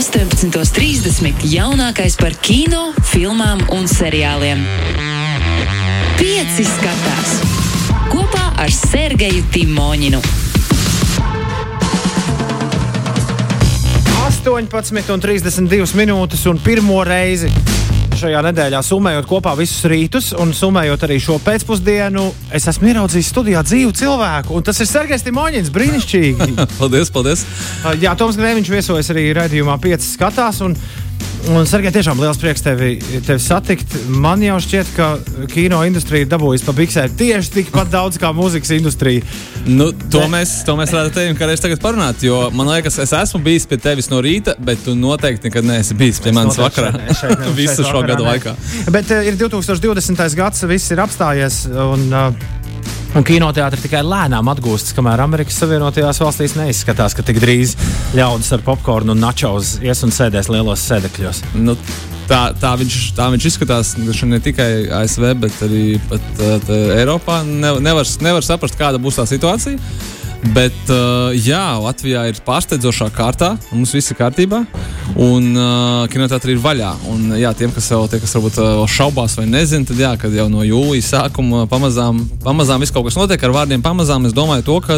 18.30. jaunākais par kino, filmām un seriāliem. Pieci skatās kopā ar Sergeju Timoņinu. 18,32 minūtes un pirmo reizi šajā nedēļā summējot kopā visus rītus un summējot arī šo pēcpusdienu, es esmu ieraudzījis studijā dzīvu cilvēku, tas ir Sergejs Timoņins. Brīnišķīgi! paldies, paldies! Jā, Toms Grēviņš viesojas arī raidījumā 5 skatās. Un, Un, Sergei, tiešām liels prieks tevi, tevi satikt. Man jau šķiet, ka kino industrija ir dabūjusi pa biksēm tieši tikpat daudz kā mūzikas industrija. Nu, to, bet... mēs, to mēs varētu teikt, kādreiz tagad parunāt. Jo man liekas, es esmu bijis pie tevis no rīta, bet tu noteikti nekad neesi bijis pie manis vakarā. Visu šo gadu laikā. Bet uh, ir 2020. gads, viss ir apstājies. Un, uh, Un kinoteātris tikai lēnām atgūstas, kamēr Amerikas Savienotajās valstīs neizskatās, ka tik drīz ļaudis ar popkornu un načos ies un sēdēs lielos sēdekļos. Nu, tā, tā, viņš, tā viņš izskatās ne tikai ASV, bet arī pat, tā, Eiropā. Ne, nevar, nevar saprast, kāda būs tā situācija. Bet, uh, jā, Latvijā ir pārsteidzošā kārtā, mums viss ir kārtībā, un uh, kinoteātris ir vaļā. Un, jā, tiem, kas jau tie, kas varbūt uh, šaubās vai nezina, tad jā, kad jau no jūlijas sākuma pamazām, pamazām viss kaut kas notiek ar vārdiem, pamazām es domāju to, ka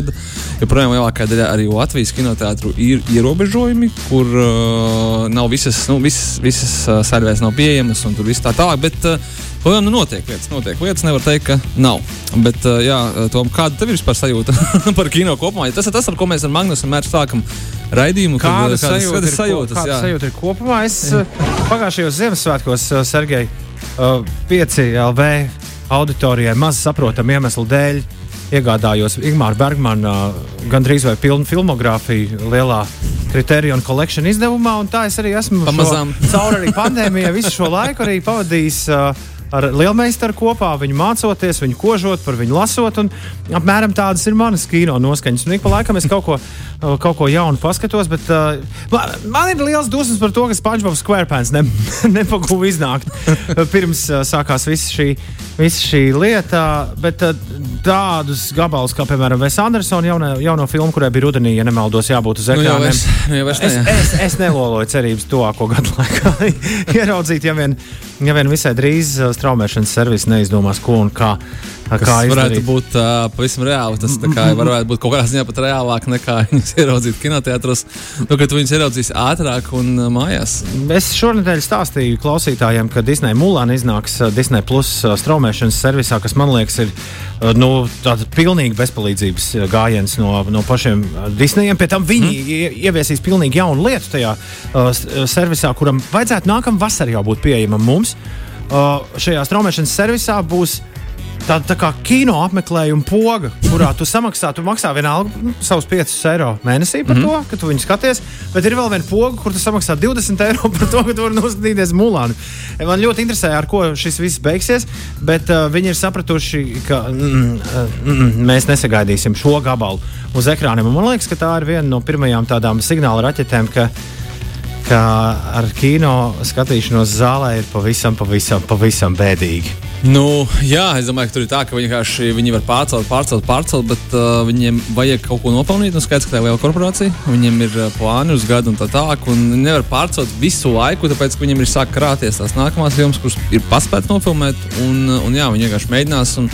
joprojām lielākā daļa arī Latvijas kinoteātru ir ierobežojumi, kur uh, nav visas, nu, visas, visas uh, sērvēs nav pieejamas un tur viss tā tālāk. Bet, uh, Protams, nu notiek lietas, notiek lietas, nevar teikt, ka nav. Bet, uh, jā, Tom, kāda tev ir vispār sajūta par kino kopumā? Ja tas ir tas, ar ko mēs ar Magnusu vienmēr sākam raidījumu. Kāda kad, sajūta, ir, sajūtas, kāda sajūta ir kopumā? Es pagājušajos Ziemassvētkos, Sergei, uh, 5 LV auditorijai maz saprotam iemeslu dēļ iegādājos Ingūna Bergmana gandrīz vai pilnu filmogrāfiju lielā Criterion Collection izdevumā, un tā es arī esmu caur arī pandēmijai visu šo laiku arī pavadījis. Uh, ar lielmeistaru kopā, viņu mācoties, viņu kožot, par viņu lasot. Apmēram tādas ir manas kino noskaņas. Un ik pa laikam es kaut ko, uh, kaut ko jaunu paskatos, bet uh, man ir liels dusmas par to, ka SpongeBob SquarePants ne, nepagūva iznākt pirms uh, sākās visa šī, visa šī lieta. Bet uh, tādus gabalus, kā piemēram Vēs Andersona jauno, jauno filmu, kurai bija rudenī, ja nemaldos, jābūt uz ekrāniem. Nu, es, nu, es, es, es, es neloloju cerības tuvāko gadu laikā ieraudzīt, ja vien, ja vien visai drīz straumēšanas servis neizdomās, ko un kā. Kā varētu izdarīt. būt uh, pavisam reāli. Tas varētu būt kaut kādā ziņā pat reālāk nekā viņas ieraudzīt kinoteātros. Nu, kad viņas ieraudzīs ātrāk un uh, mājās. Es šonadēļ stāstīju klausītājiem, ka Disneja Mulāna iznāks Disneja Plus straumēšanas servisā, kas man liekas ir uh, nu, tāds pilnīgi bezpalīdzības gājiens no, no pašiem Disneyiem. Pēc tam viņi mm. ieviesīs pilnīgi jaunu lietu tajā uh, servisā, kuram vajadzētu nākamā vasarā jau būt pieejamam mums šajā straumēšanas servisā būs tāda tā kā kino apmeklējuma poga, kurā tu samaksā, tu maksā vienalga nu, savus 5 eiro mēnesī par mm -hmm. to, ka tu viņu skaties. Bet ir vēl viena poga, kur tu samaksā 20 eiro par to, ka tu vari noskatīties Mulānu. Man ļoti interesē, ar ko šis viss beigsies, bet uh, viņi ir sapratuši, ka mm, mm, mm, mēs nesagaidīsim šo gabalu uz ekrāniem. Un man liekas, ka tā ir viena no pirmajām tādām signāla raķetēm, ka ka ar kino skatīšanos zālē ir pavisam, pavisam, pavisam bēdīgi. Nu, jā, es domāju, ka tur ir tā, ka viņi, viņi var pārcelt, pārcelt, pārcelt, bet uh, viņiem vajag kaut ko nopelnīt. Nu, skaidrs, ka tā ir liela korporācija. Viņiem ir uh, plāni uz gadu un tā tālāk. Viņi nevar pārcelt visu laiku, tāpēc, ka viņiem ir sāk krāties tās nākamās filmas, kuras ir paspēts nofilmēt. Un, un jā, viņi vienkārši mēģinās. Un,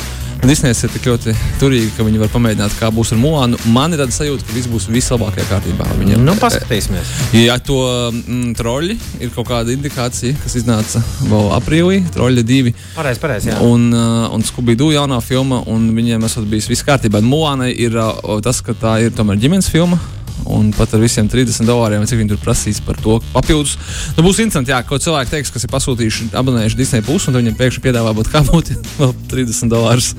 Disneja ir tik ļoti turīga, ka viņi var pamēģināt, kā būs ar Mulānu. Man ir tāda sajūta, ka viss būs vislabākajā kārtībā. Viņam, nu, paskatīsimies. Ja to mm, troļi ir kaut kāda indikācija, kas iznāca vēl aprīlī, troļi divi. Pareizi, pareizi. Un, uh, un Skubīdu jaunā filma, un viņiem esot bijis viss kārtībā. Mulānai ir uh, tas, ka tā ir tomēr ģimenes filma un pat ar visiem 30 dolāriem, cik viņi tur prasīs par to papildus. Nu, būs interesanti, jā, ko cilvēki teiks, kas ir pasūtījuši, abonējuši Disney pusi, un viņiem pēkšņi piedāvā būt kā būtu vēl 30 dolārus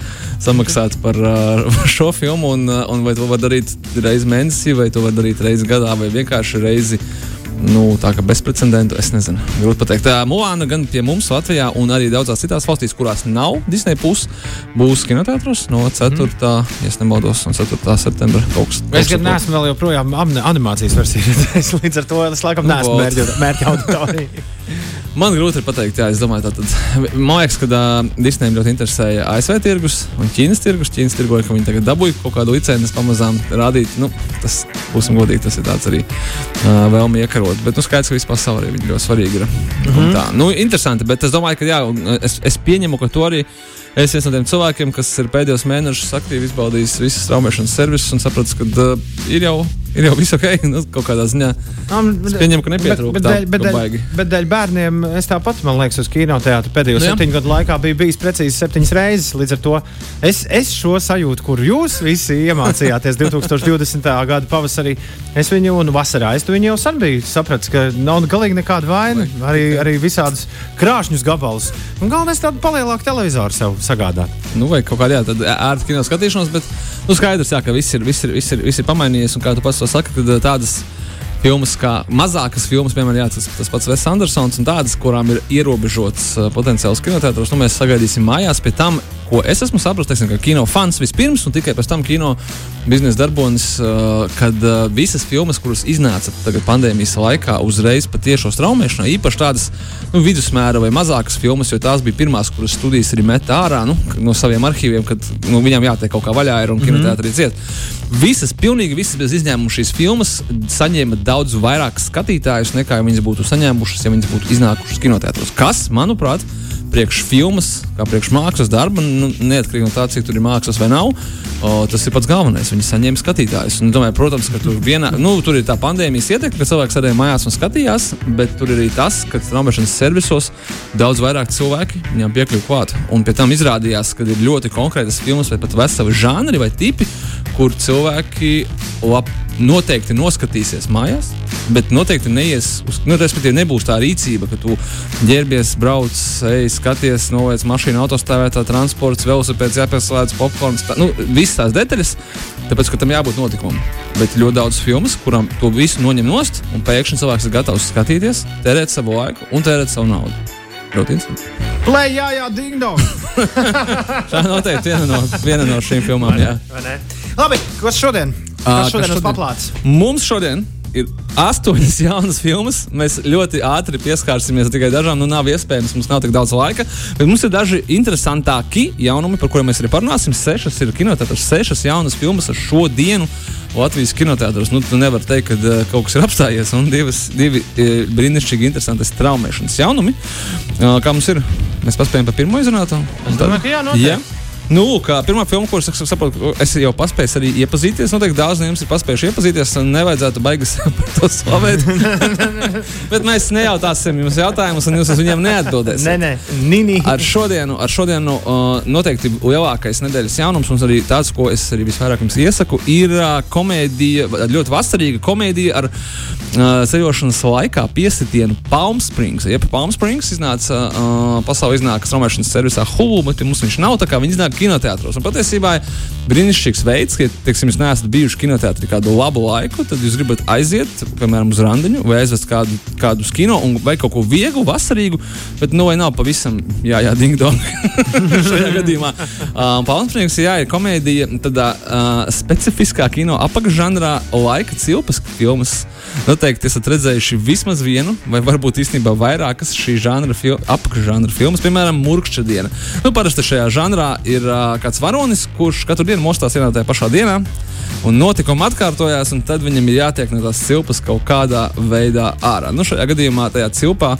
samaksāt par uh, šo filmu, un, un vai to var darīt reizi mēnesī, vai to var darīt reizi gadā, vai vienkārši reizi nu, tā kā bezprecedentu, es nezinu. Grūti pateikt. Tā Mulāna gan pie mums Latvijā, un arī daudzās citās valstīs, kurās nav Disney puses, būs kinoteātros no 4. Mm. ja nemaldos, no 4. septembra. Kaut kas es gan neesmu vēl joprojām animācijas versijā, līdz ar to es laikam nu, neesmu mērķa auditorija. Man grūti pateikt, jā, es domāju, tā tad. Man liekas, ka uh, Disneyam ļoti interesēja ASV tirgus un Ķīnas tirgus. Ķīnas tirgoja, ka viņi tagad dabūja kaut kādu licenci, pamazām rādīt. Nu, tas, būsim godīgi, tas ir tāds arī uh, vēlme iekarot. Bet, nu, skaidrs, ka vispār pasaulē viņi ļoti svarīgi ir. Mm -hmm. Tā, nu, interesanti, bet es domāju, ka jā, es, es pieņemu, ka to arī es esmu no tiem cilvēkiem, kas ir pēdējos mēnešus aktīvi izbaudījis visas traumēšanas servisus un sapratis, ka uh, ir jau ir jau viss ok. Nu, kaut kādā ziņā. Um, es pieņemu, ka nepietrūkst. Bet, bet, bet, bet, bet dēļ bērniem es tāpat, man liekas, uz kinoteātra pēdējo nu, septiņu gadu laikā biju bijis precīzi septiņas reizes. Līdz ar to es, es šo sajūtu, kur jūs visi iemācījāties 2020. gada pavasarī, es viņu un vasarā es viņu jau sen biju sapratis, ka nav galīgi nekāda vaina. Arī, arī visādus krāšņus gabalus. Un galvenais tādu palielāku televizoru sev sagādāt. Nu, vai kaut kādā ērta kino skatīšanos, bet nu, skaidrs, jā, ka viss ir, viss ir, viss ir, viss ir pamainījies un kā tu pats to saka, ka eh, tādas filmas, kā mazākas filmas, piemēram, jā, tas, tas pats Vēs Andersons un tādas, kurām ir ierobežots uh, potenciāls kinoteātros, nu mēs sagaidīsim mājās. Pie tam, ko es esmu sapratis, teiksim, ka kino fans vispirms un tikai pēc tam kino biznesa darbonis, uh, kad uh, visas filmas, kuras iznāca pandēmijas laikā, uzreiz patiešo straumēšanā, īpaši tādas nu, vidusmēra vai mazākas filmas, jo tās bija pirmās, kuras studijas arī meta ārā nu, no saviem arhīviem, kad nu, viņām jātiek kaut kā vaļā ir un mm -hmm. kinoteātrī ciet. Visas, pilnīgi visas bez izņēmuma šīs filmas saņēma daudz vairāk skatītājus nekā viņas būtu saņēmušas, ja viņas būtu iznākušas kinoteātros. Kas, manuprāt, priekš filmas, kā priekš mākslas darba, nu, neatkarīgi no tā, cik tur ir mākslas vai nav, o, tas ir pats galvenais. Viņi saņēma skatītājus. Un, domāju, protams, ka tur, vienā, nu, tur ir tā pandēmijas ietekme, ka cilvēks sēdēja mājās un skatījās, bet tur ir arī tas, ka traumēšanas servisos daudz vairāk cilvēki viņam piekļuva klāt. Un pie tam izrādījās, ka ir ļoti konkrētas filmas vai pat veseli žanri vai tipi, kur cilvēki lab, noteikti noskatīsies mājās, bet noteikti neies uz, nu, respektīvi, nebūs tā rīcība, ka tu ģērbies, brauc, ej, skaties, novēc mašīnu, autostāvētā transports, velosipēds, jāpieslēdz popkorns. Tā, nu, visas tās detaļas, tāpēc, ka tam jābūt notikumam. Bet ļoti daudz filmas, kurām to visu noņem nost, un pēkšņi cilvēks ir gatavs skatīties, tērēt savu laiku un tērēt savu naudu. Ļoti interesanti. Play, jā, jā, ding dong! tā noteikti viena no, viena no šīm filmām. Vai ne, vai ne? Labi, kas šodien? Kas šodien, šodien? paplāts? Mums šodien ir astoņas jaunas filmas. Mēs ļoti ātri pieskārsimies tikai dažām. Nu, nav iespējams, mums nav tik daudz laika. Bet mums ir daži interesantāki jaunumi, par kuriem mēs arī parunāsim. Sešas ir kinotētras, sešas jaunas filmas ar šo dienu. Latvijas kinotētros. Nu, tu nevari teikt, ka uh, kaut kas ir apstājies. Un divas, divi uh, brīnišķīgi interesanti straumēšanas jaunumi. Uh, kā mums ir? Mēs paspējam pa pirmo izrunāt. Es domāju, ka jā, noteikti. Yeah. Nu, kā pirmā filma, kuras es saprotu, es jau paspēju arī iepazīties. Noteikti daudz no jums ir paspējuši iepazīties, un nevajadzētu baigas par to slavēt. Bet mēs nejautāsim jums jautājumus, un jūs uz viņiem neatbildēsiet. Nē, nē, Nini. Ar šodienu, ar šodienu uh, noteikti lielākais nedēļas jaunums, un arī tāds, ko es arī visvairāk jums iesaku, ir uh, komēdija, ļoti vasarīga komēdija ar uh, ceļošanas laikā piesitienu Palm Springs. Jeb Palm Springs iznāca uh, pasaulē iznāk straumēšanas servisā Hulu, bet mums viņš nav tā kā viņi iznāk kinoteātros. Un patiesībā brīnišķīgs veids, ka, teiksim, jūs neesat bijuši kinoteātrī kādu labu laiku, tad jūs gribat aiziet, piemēram, uz randiņu vai aizvest kādu, kādu uz kino un vai kaut ko vieglu, vasarīgu, bet nu vai nav pavisam, jā, jā, ding dong šajā gadījumā. Um, Palmsprings, jā, ir komēdija tādā uh, specifiskā kino apakšžanrā laika cilpas filmas. Noteikti esat redzējuši vismaz vienu, vai varbūt īstenībā vairākas šī žanra fil apakšžanra filmas, piemēram, Mūrkšķa diena. Nu, parasti šajā žanrā ir uh, kāds varonis, kurš katru dienu mostās vienā tajā pašā dienā. Un notikumi atkārtojās, un tad viņam ir jātiek no tās cilpas kaut kādā veidā ārā. Nu, šajā gadījumā tajā cilpā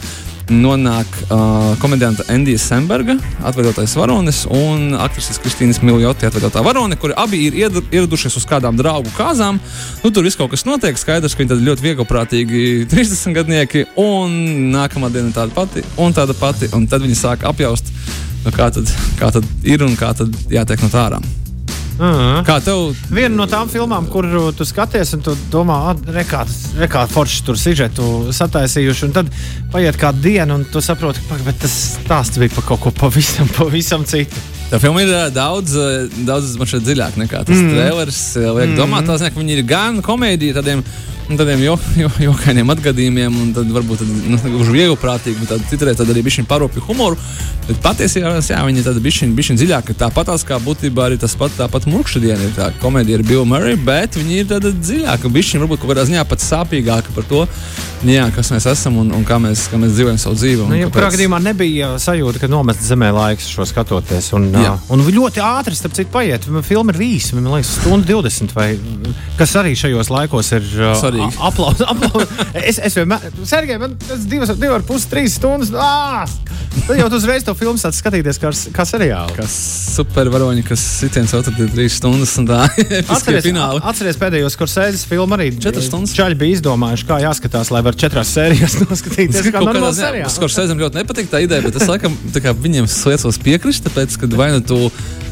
nonāk uh, komedianta Endija Semberga, atvedotais varonis, un aktrises Kristīnas Miljoti, atvedotā varone, kuri abi ir ieradušies uz kādām draugu kāzām. Nu, tur viss kaut kas notiek, skaidrs, ka viņi ir ļoti vieglprātīgi 30 gadnieki, un nākamā diena tāda pati, un tāda pati, un tad viņi sāk apjaust, nu, kā, tad, kā tad ir un kā tad jātiek no tā ārā. Uh -huh. Kā tev? Viena no tām filmām, kur tu skaties, un tu domā, rekā forši tur sižetu sataisījuši, un tad paiet kāda diena, un tu saproti, ka tas stāsts bija par kaut ko pavisam, pavisam citu. Tā filma ir daudz, daudz dziļāk nekā tas mm. trailers liek mm. domāt. Tās, ne, viņi ir gan komēdija, tādiem tādiem jo, jo, jokainiem atgadījumiem, un tad varbūt tad, nu, gluži vieglprātīgi, bet tad, citreiz tad arī bija parūpju humoru. Bet patiesībā jā, viņi ir bišķiņ dziļāki. Tāpat kā būtībā arī tas pat, tāpat murkšķidiena ir tā komēdija ar Bill Murray, bet viņi ir tāda dziļāka, bišķiņ varbūt kaut kādā ziņā pat sāpīgāka par to, jā, kas mēs esam un, un kā, mēs, kā mēs dzīvojam savu dzīvi. Nu, Jebkurā gadījumā nebija sajūta, ka nomest zemē laiks šo skatoties. Un, jā. uh, un ļoti ātri, starp citu, paiet. Filma ir īsa, man liekas, stunda 20 vai kas arī šajos laikos ir uh, aplausos. Aplaus. es, es vienmēr, Sergei, man tas divas, divas ar pus, trīs stundas. Ah! Tad jau uzreiz to filmu sāc skatīties kā, kā seriālu. Kas supervaroņi, kas sitiens otru trīs stundas un tā. atceries, atceries pēdējos, kur sēdes filmu arī. Četras stundas. Čaļi bija izdomājuši, kā jāskatās, lai var četrās sērijās noskatīties. Kā normāli seriāls. Skorseizem ļoti nepatīk tā ideja, bet es laikam viņiem sliecos piekrist, tāpēc, ka vai nu tu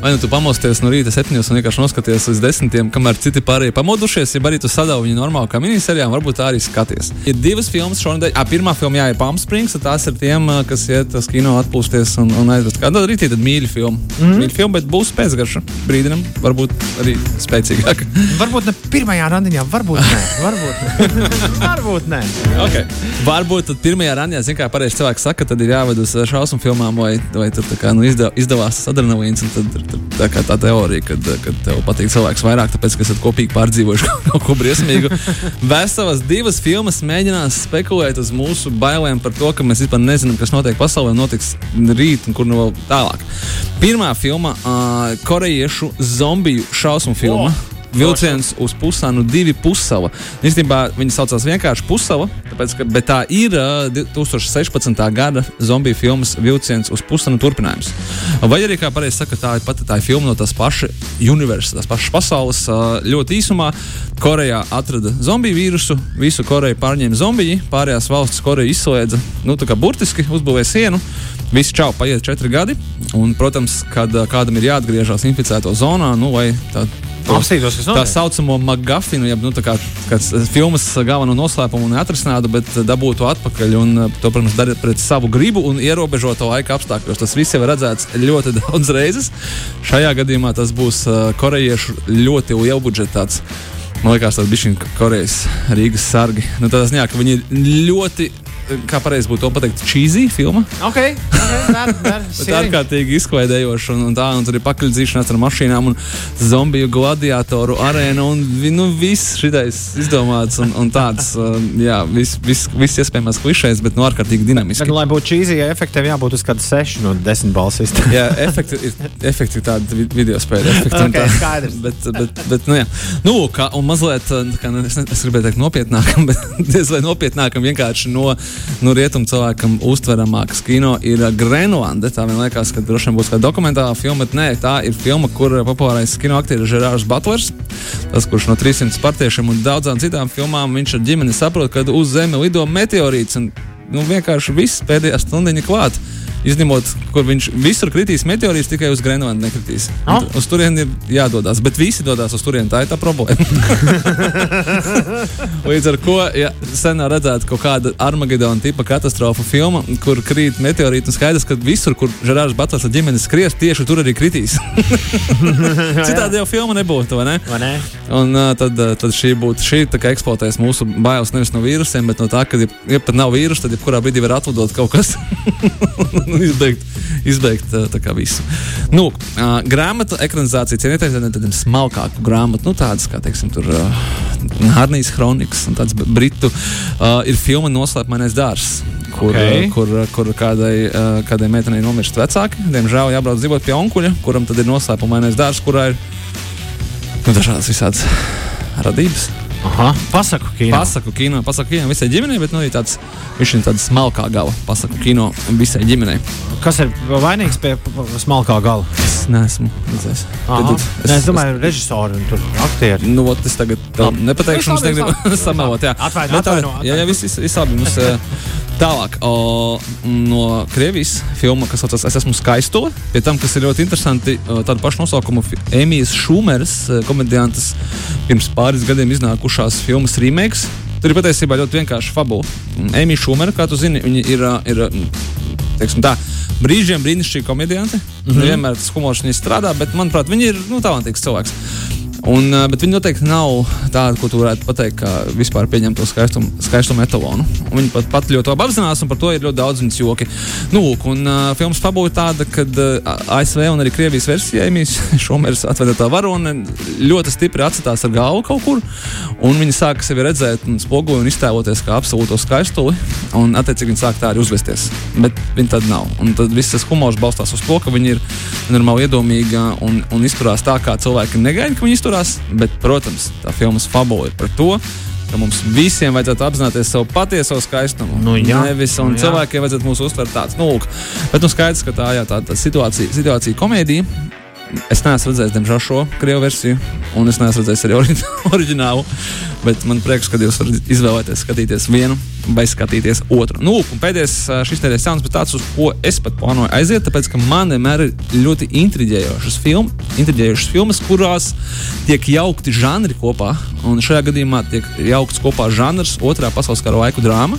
Vai nu tu pamosties no rīta septiņos un vienkārši noskaties līdz desmitiem, kamēr citi pārējie pamodušies, ja arī tu sadauji viņu normāli kā miniserijām, varbūt tā arī skaties. Ir divas filmas šonadēļ. Ah, pirmā filma jā, ir Palm Springs, tās ir tiem, kas iet uz kino atpūsties un, un aizvest. Kāda arī tāda mīļa filma. Mm -hmm. Mīļa filma, bet būs pēcgarša brīdim, varbūt arī spēcīgāka. varbūt ne pirmajā randiņā, varbūt nē. Varbūt nē. varbūt nē. Okay. Varbūt tad pirmajā randiņā, zin kā pareizi cilvēks saka, tad ir jāved uz šausmu filmām vai, vai tad, kā, nu, izdev, izdevās adrenalīns un tad tā, tā teorija, kad, kad tev patīk cilvēks vairāk, tāpēc, ka esat kopīgi pārdzīvojuši kaut ko briesmīgu. Veselas divas filmas mēģinās spekulēt uz mūsu bailēm par to, ka mēs vispār nezinām, kas notiek pasaulē, notiks rīt un kur nu vēl tālāk. Pirmā filma uh, - korejiešu zombiju šausmu filma. Oh vilciens uz pusēnu, divi pussala. Īstenībā viņi saucās vienkārši pussala, tāpēc, ka, bet tā ir uh, 2016. gada zombiju filmas vilciens uz pusēnu turpinājums. Vai arī, kā pareizi saka, tā ir pati tā ir filma no tās pašas universas, tās pašas pasaules. Uh, ļoti īsumā Korejā atrada zombiju vīrusu, visu Koreju pārņēma zombiji, pārējās valstis Koreja izslēdza, nu tā kā burtiski uzbūvēja sienu. Visi čau, paiet četri gadi, un, protams, kad kādam ir jāatgriežas inficēto zonā, nu, vai tā Apstītos, tā saucamo magafinu, jeb nu, kā, kāds filmas galveno noslēpumu neatrisinātu, bet dabūtu atpakaļ. Un, to, protams, darīt pret savu gribu un ierobežoto laika apstākļos. Tas viss jau ir redzēts ļoti daudz reizes. Šajā gadījumā tas būs korejiešu ļoti liela budžetāts. Man liekas, tas bija Korejas Rīgas sargi. Nu, tā ziņā, ka viņi ļoti kā pareizi būtu to pateikt, cheesy filma. Okay, okay, Bet ārkārtīgi izklaidējoša un, un tā, un tur ir pakaļdzīšanās ar mašīnām un zombiju gladiatoru arēnu un nu, viss šitais izdomāts un, un tāds, jā, viss vis, vis iespējamās klišejas, bet nu ārkārtīgi dinamiski. Bet, lai būtu cheesy, ja efektiem jābūt uz kāda 6 no 10 balsīs. jā, efekti ir, efekti ir tādi video spēļu efekti. okay, tā. skaidrs. Bet, bet, bet, nu, jā. Nu, kā, un mazliet, kā, es, es gribēju teikt nopietnākam, bet diez vai nopietnākam vienkārši no nu, rietumu cilvēkam uztveramāks kino ir Grenlande. Tā man liekas, ka droši vien būs kāda dokumentāla filma, bet nē, tā ir filma, kur populārais kino aktieris ir Žerārs Butlers. Tas, kurš no 300 partiešiem un daudzām citām filmām viņš ar ģimeni saprot, ka uz Zemi lido meteorīts un nu, vienkārši viss pēdējā stundiņa klāta. Izņemot, kur viņš visur kritīs meteorīts, tikai uz Grenlandu nekritīs. Oh. Uz turieni ir jādodas, bet visi dodas uz turieni. Tā ir tā problēma. Līdz ar to, ja sen redzēta kaut kāda Armagedona tipa katastrofa filma, kur krīt meteorīti, un skaidrs, ka visur, kur Žerārs Batlers ar ģimeni skries, tieši tur arī kritīs. Citādi jau filma nebūtu, vai ne? Vai ne? Un uh, tad, uh, tad šī būtu šī eksploatēs mūsu bailes nevis no vīrusiem, bet no tā, ka, ja, ja pat nav vīrusu, tad jebkurā brīdī var atlidot kaut kas. nu, izbeigt, izbeigt kā, visu. Nu, uh, grāmatu ekranizācija cienīties tādiem smalkāku grāmatu, nu, tādas kā, teiksim, tur uh, Harnijas kronikas un tāds britu uh, ir filma Noslēpmainais dārzs. Kur, okay. uh, kur, kur kādai, uh, kādai meitenei nomirst vecāki. Diemžēl jābrauc dzīvot pie onkuļa, kuram tad ir noslēpumainais dārzs, kurā ir nu, dažādas visādas radības. Aha, pasaku kino. Pasaku kino, pasaku kino visai ģimenei, bet nu, tāds, viņš ir tāds smalkā gala. Pasaku kino visai ģimenei. Kas ir vainīgs pie smalkā gala? Es neesmu redzējis. Es, es domāju, režisori un tur aktieri. Nu, ot, es tagad nepateikšu, jums negribu samelot. Jā, atvaino, atvaino, atvaino. Jā, jā, viss, viss abi mums. Tālāk, o, no Krievijas filma, kas saucas Es esmu skaistula. Pie tam, kas ir ļoti interesanti, tādu pašu nosaukumu Emīļas Šumeras, komediantes, pirms pāris gadiem iznākušās filmas remakes. Tur ir patiesībā ļoti vienkārša fabula. Emīļa Šumera, kā tu zini, ir, ir teiksim, tā, brīžiem brīnišķīga komediante. Mm -hmm. Vienmēr tas humors viņai strādā, bet, manuprāt, viņa ir nu, talantīgs cilvēks. Un, bet viņi noteikti nav tādi, ko tu varētu pateikt, kā vispār pieņemto skaistumu, skaistumu etalonu. Un viņi pat, pat ļoti labi apzinās, un par to ir ļoti daudz viņas joki. Nu, lūk, un uh, filmas fabula tāda, ka uh, ASV un arī Krievijas versijā Emīls Šomers atvedētā varone ļoti stipri atcitās ar galvu kaut kur, un viņi sāka sevi redzēt un spoguļu un iztēloties kā absolūto skaistuli, un attiecīgi viņi sāk tā arī uzvesties. Bet viņi tad nav. Un tad viss tas humors balstās uz to, ka viņi ir normāli iedomīgi un, un izturās tā, kā cilvēki negaida, ka viņi izturās. Bet, protams, tā filmas fabula ir par to, ka mums visiem vajadzētu apzināties savu patieso skaistumu. Nu, jā. Nevis, un Nu, jā. cilvēkiem vajadzētu mūs uztvert tāds, nu, lūk. Bet, nu, skaidrs, ka tā, jā, tā, tā situācija, situācija komēdija. Es neesmu redzējis, diemžēl, šo krievu versiju, un es neesmu redzējis arī ori- oriģinālu. Bet man prieks, ka jūs varat izvēlēties, skatīties vienu vai skatīties otru. Nu, un pēdējais šis nedēļas jauns, bet tāds, uz ko es pat plānoju aiziet, tāpēc, ka man vienmēr ir ļoti intriģējošas, film, intriģējošas filmas, kurās tiek jaukti žanri kopā. Un šajā gadījumā tiek jaukts kopā žanrs, otrā pasaules kara laiku drāma.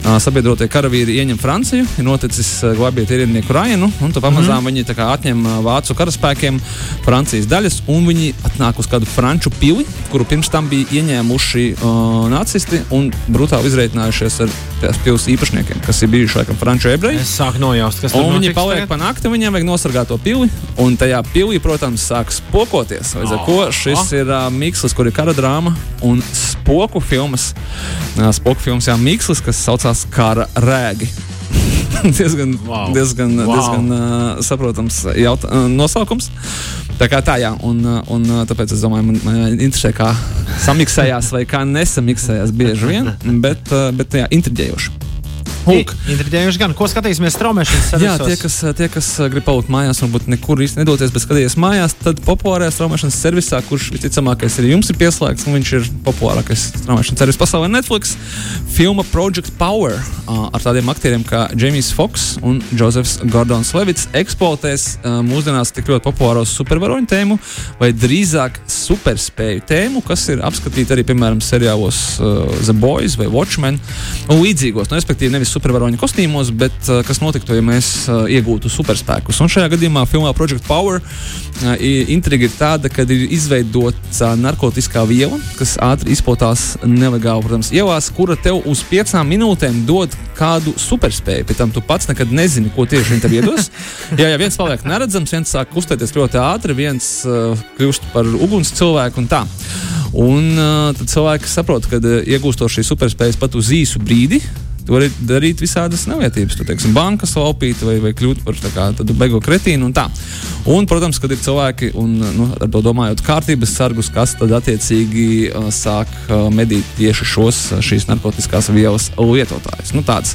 Sabiedrotie karavīri ieņem Franciju, ir noticis glābiet ierindnieku Rainu, un pamazām mm viņi atņem vācu karaspēkiem Francijas daļas, un viņi atnāk uz kādu franču pili, kuru pirms tam bija ieņēmuši uh, nacisti un brutāli izreitinājušies ar tās pilas īpašniekiem, kas ir bijuši laikam franču ebreji. Es sāku nojaust, kas tur Un viņi paliek tagad. pa nakti, viņiem vajag nosargāt to pili. Un tajā pilī, protams, sākas spokoties. Līdz ar to šis ir uh, Mikls, kur ir kara drāma un spoku filmas. Uh, spoku filmas, jā, Mikls, kas saucās Kara rēgi. diezgan, Wow. diezgan, Wow. diezgan uh, saprotams jaut, uh, nosaukums. Tā kā tā, jā, un, un tāpēc es domāju, man, man interesē, kā samiksējās vai kā nesamiksējās bieži vien, bet, bet jā, intriģējoši. Intriģējuši gan, ko skatīsimies straumēšanas Jā, servisos? tie, kas, tie, kas uh, grib palikt mājās, varbūt nekur īsti nedoties, bet skatīties mājās, tad populārajā straumēšanas servisā, kurš visticamākais arī jums ir pieslēgts, un viņš ir populārākais straumēšanas servis pasaulē, Netflix, filma Project Power uh, ar tādiem aktieriem kā Jamie Fox un Josefs Gordons Levits eksploatēs uh, mūsdienās tik ļoti populāro supervaroņu tēmu, vai drīzāk superspēju tēmu, kas ir apskatīta arī, piemēram, seriālos uh, The Boys vai Watchmen un līdzīgos. Nu, respektīvi, nevis supervaroņu kostīmos, bet uh, kas notiktu, ja mēs uh, iegūtu superspēkus. Un šajā gadījumā filmā Project Power i- intriga ir tāda, ka ir izveidota narkotiskā viela, kas ātri izplatās nelegāli, protams, ielās, kura tev uz piecām minūtēm dod kādu superspēju. Pēc tam tu pats nekad nezini, ko tieši viņi tev iedos. Jā, ja viens paliek neredzams, viens sāk kustēties ļoti ātri, viens uh, kļūst par uguns cilvēku un tā. Un uh, tad cilvēki saprot, ka uh, iegūstot šīs superspējas pat uz īsu brīdi. Tu vari darīt visādas nevietības, tu teiksim, bankas laupīt vai, vai kļūt par tādu beigu kretīnu un tā. Un, protams, kad ir cilvēki, un nu, ar to domājot, kārtības sargus, kas tad attiecīgi uh, sāk uh, medīt tieši šos, šīs narkotiskās vielas lietotājus. Nu, tāds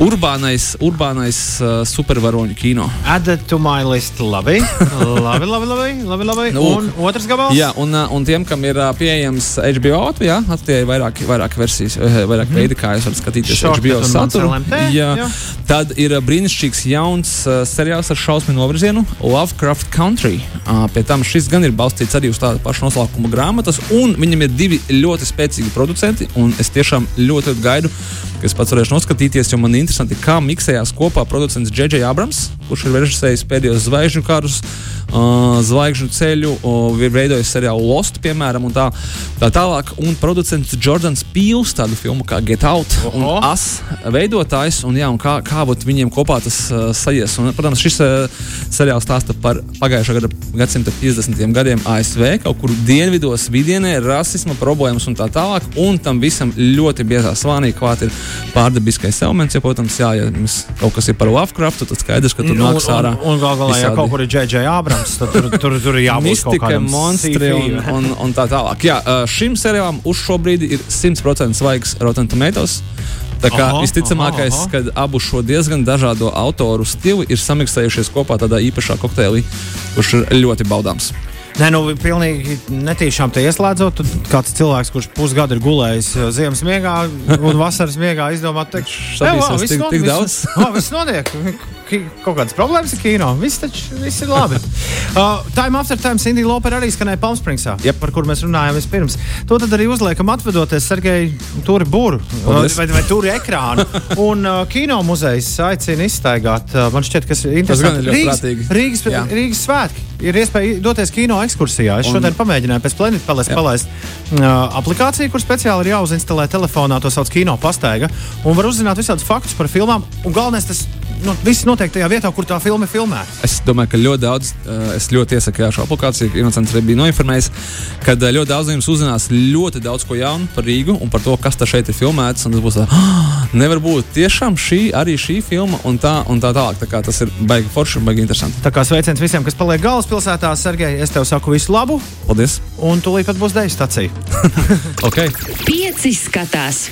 urbānais, urbānais uh, supervaroņu kino. Add to my list. Labi, labi, labi. labi, labi, labi. Nu, un otrs gabals. Jā, un, uh, un tiem, kam ir uh, pieejams HBO Latvijā, attiecīgi vairāk, vairāk versijas, eh, vairāk veidi, kā jūs varat skatīties Shortcut HBO saturu. Mansell MT, Jā, jā. tad ir uh, brīnišķīgs jauns uh, seriāls ar šausmu novirzienu Lovecraft Country. Uh, pie tam šis gan ir balstīts arī uz tādu pašu noslēpumu grāmatas, un viņam ir divi ļoti spēcīgi producenti, un es tiešām ļoti gaidu, ka es pats varēšu noskatīties, jo man ir interesanti, kā miksējās kopā producents J.J. Abrams, kurš ir režisējis pēdējos zvaigžņu karus, uh, zvaigžņu ceļu, uh, ir veidojis seriālu Lost, piemēram, un tā, tā tālāk. Un producents Jordans Pīls, tādu filmu kā Get Out, un Oho. As veidotājs, un, jā, un kā, kā viņiem kopā tas uh, sajies. Un, protams, šis uh, seriāls stāsta par pagājušā gada gadsimta 50. gadiem ASV, kaut kur dienvidos, vidienē, rasisma problēmas un tā tālāk. Un tam visam ļoti biezā slānī klāt ir pārdabiskais elements. Ja, protams, jā, ja mums kaut kas ir par Lovecraftu, tad skaidrs, ka tur Un, nāks ārā. un, un gal galā, ja kaut kur ir J.J. Abrams, tad tur, tur, tur ir jābūt Mistika, monstri un, un, un tā tālāk. Jā, šim seriālam uz šo brīdi ir 100% svaigs Rotten Tomatoes. Tā kā Aha, visticamākais, aha, aha. ka abu šo diezgan dažādo autoru stili ir samiksējušies kopā tādā īpašā kokteilī, kurš ir ļoti baudāms. Nē, nu, pilnīgi netīšām te ieslēdzot. Tad kāds cilvēks, kurš pusgadu ir gulējis uh, ziemas miegā un vasaras miegā, izdomā, ka Šaubīsies tik- tik daudz? Tas notiek. Kaut kādas problēmas ir kino. Viss, taču, viss ir labi. uh, time after time Cindy Lauper arī skanēja Palmspringsā, Jep. par kur mēs runājām vispirms. To tad arī uzliekam atvedoties Sergei Turi Būru Paldies. vai, vai Turi ekrānu. Un uh, kino muzejs aicina izstaigāt. Uh, man šķiet, kas ir Tas interesanti. ļoti Rīgas, prātīgi. Rīgas, Jā. Rīgas svētki. ir iespēja doties kino ekskursijā. Es Un- šodien pamēģināju pēc Planet Palace palaist uh, aplikāciju, kur speciāli ir jāuzinstalē telefonā. To sauc kino pastaiga. Un var uzzināt visādus faktus par filmām. Un galvenais, tas nu, viss notiek tajā vietā, kur tā filma ir filmēta. Es domāju, ka ļoti daudz, uh, es ļoti iesaku jā, šo aplikāciju, ka Inocents arī bija noinformējis, ka uh, ļoti daudz no jums uzzinās ļoti daudz ko jaunu par Rīgu un par to, kas tā šeit ir filmēts. un Tas būs tā, ah, nevar būt tiešām šī, arī šī filma un tā, un tā tālāk. Tā kā tas ir baigi forši un baigi interesanti. Tā kā sveiciens visiem, kas paliek galvaspilsētā. Sergei, es tev saku visu labu, Paldies! un tūlīt pat būs deju stacija. Okay. Pieci skatās.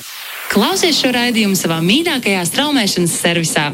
Klausies šo raidījumu savā mīļākajā straumēšanas servisā.